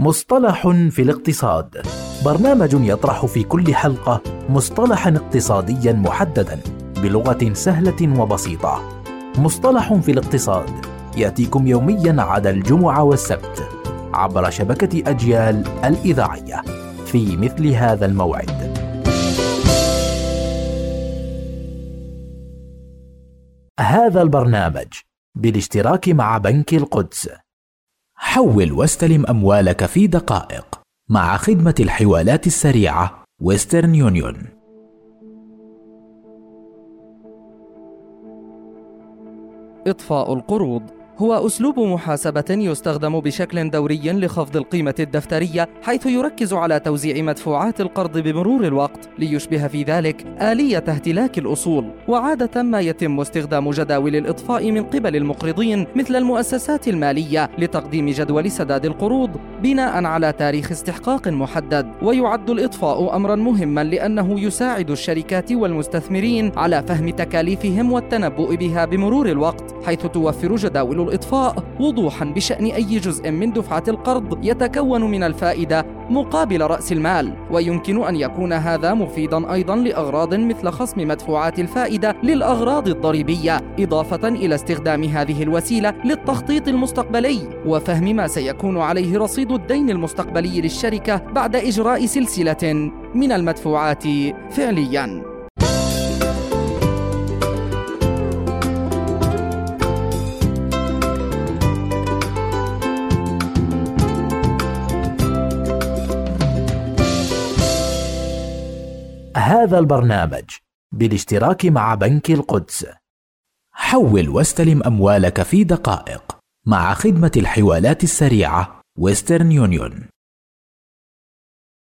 مصطلح في الاقتصاد. برنامج يطرح في كل حلقة مصطلحا اقتصاديا محددا بلغة سهلة وبسيطة. مصطلح في الاقتصاد يأتيكم يوميا عدا الجمعة والسبت عبر شبكة أجيال الإذاعية في مثل هذا الموعد. هذا البرنامج بالاشتراك مع بنك القدس. حول واستلم أموالك في دقائق مع خدمة الحوالات السريعة ويسترن يونيون إطفاء القروض. هو أسلوب محاسبة يستخدم بشكل دوري لخفض القيمة الدفترية حيث يركز على توزيع مدفوعات القرض بمرور الوقت ليشبه في ذلك آلية اهتلاك الأصول وعادة ما يتم استخدام جداول الإطفاء من قبل المقرضين مثل المؤسسات المالية لتقديم جدول سداد القروض بناء على تاريخ استحقاق محدد ويعد الإطفاء أمرا مهما لأنه يساعد الشركات والمستثمرين على فهم تكاليفهم والتنبؤ بها بمرور الوقت حيث توفر جداول الإطفاء وضوحا بشأن أي جزء من دفعة القرض يتكون من الفائدة مقابل رأس المال ويمكن أن يكون هذا مفيدا أيضا لأغراض مثل خصم مدفوعات الفائدة للأغراض الضريبية إضافة إلى استخدام هذه الوسيلة للتخطيط المستقبلي وفهم ما سيكون عليه رصيد الدين المستقبلي للشركة بعد إجراء سلسلة من المدفوعات فعلياً. هذا البرنامج بالاشتراك مع بنك القدس. حول واستلم أموالك في دقائق مع خدمة الحوالات السريعة ويسترن يونيون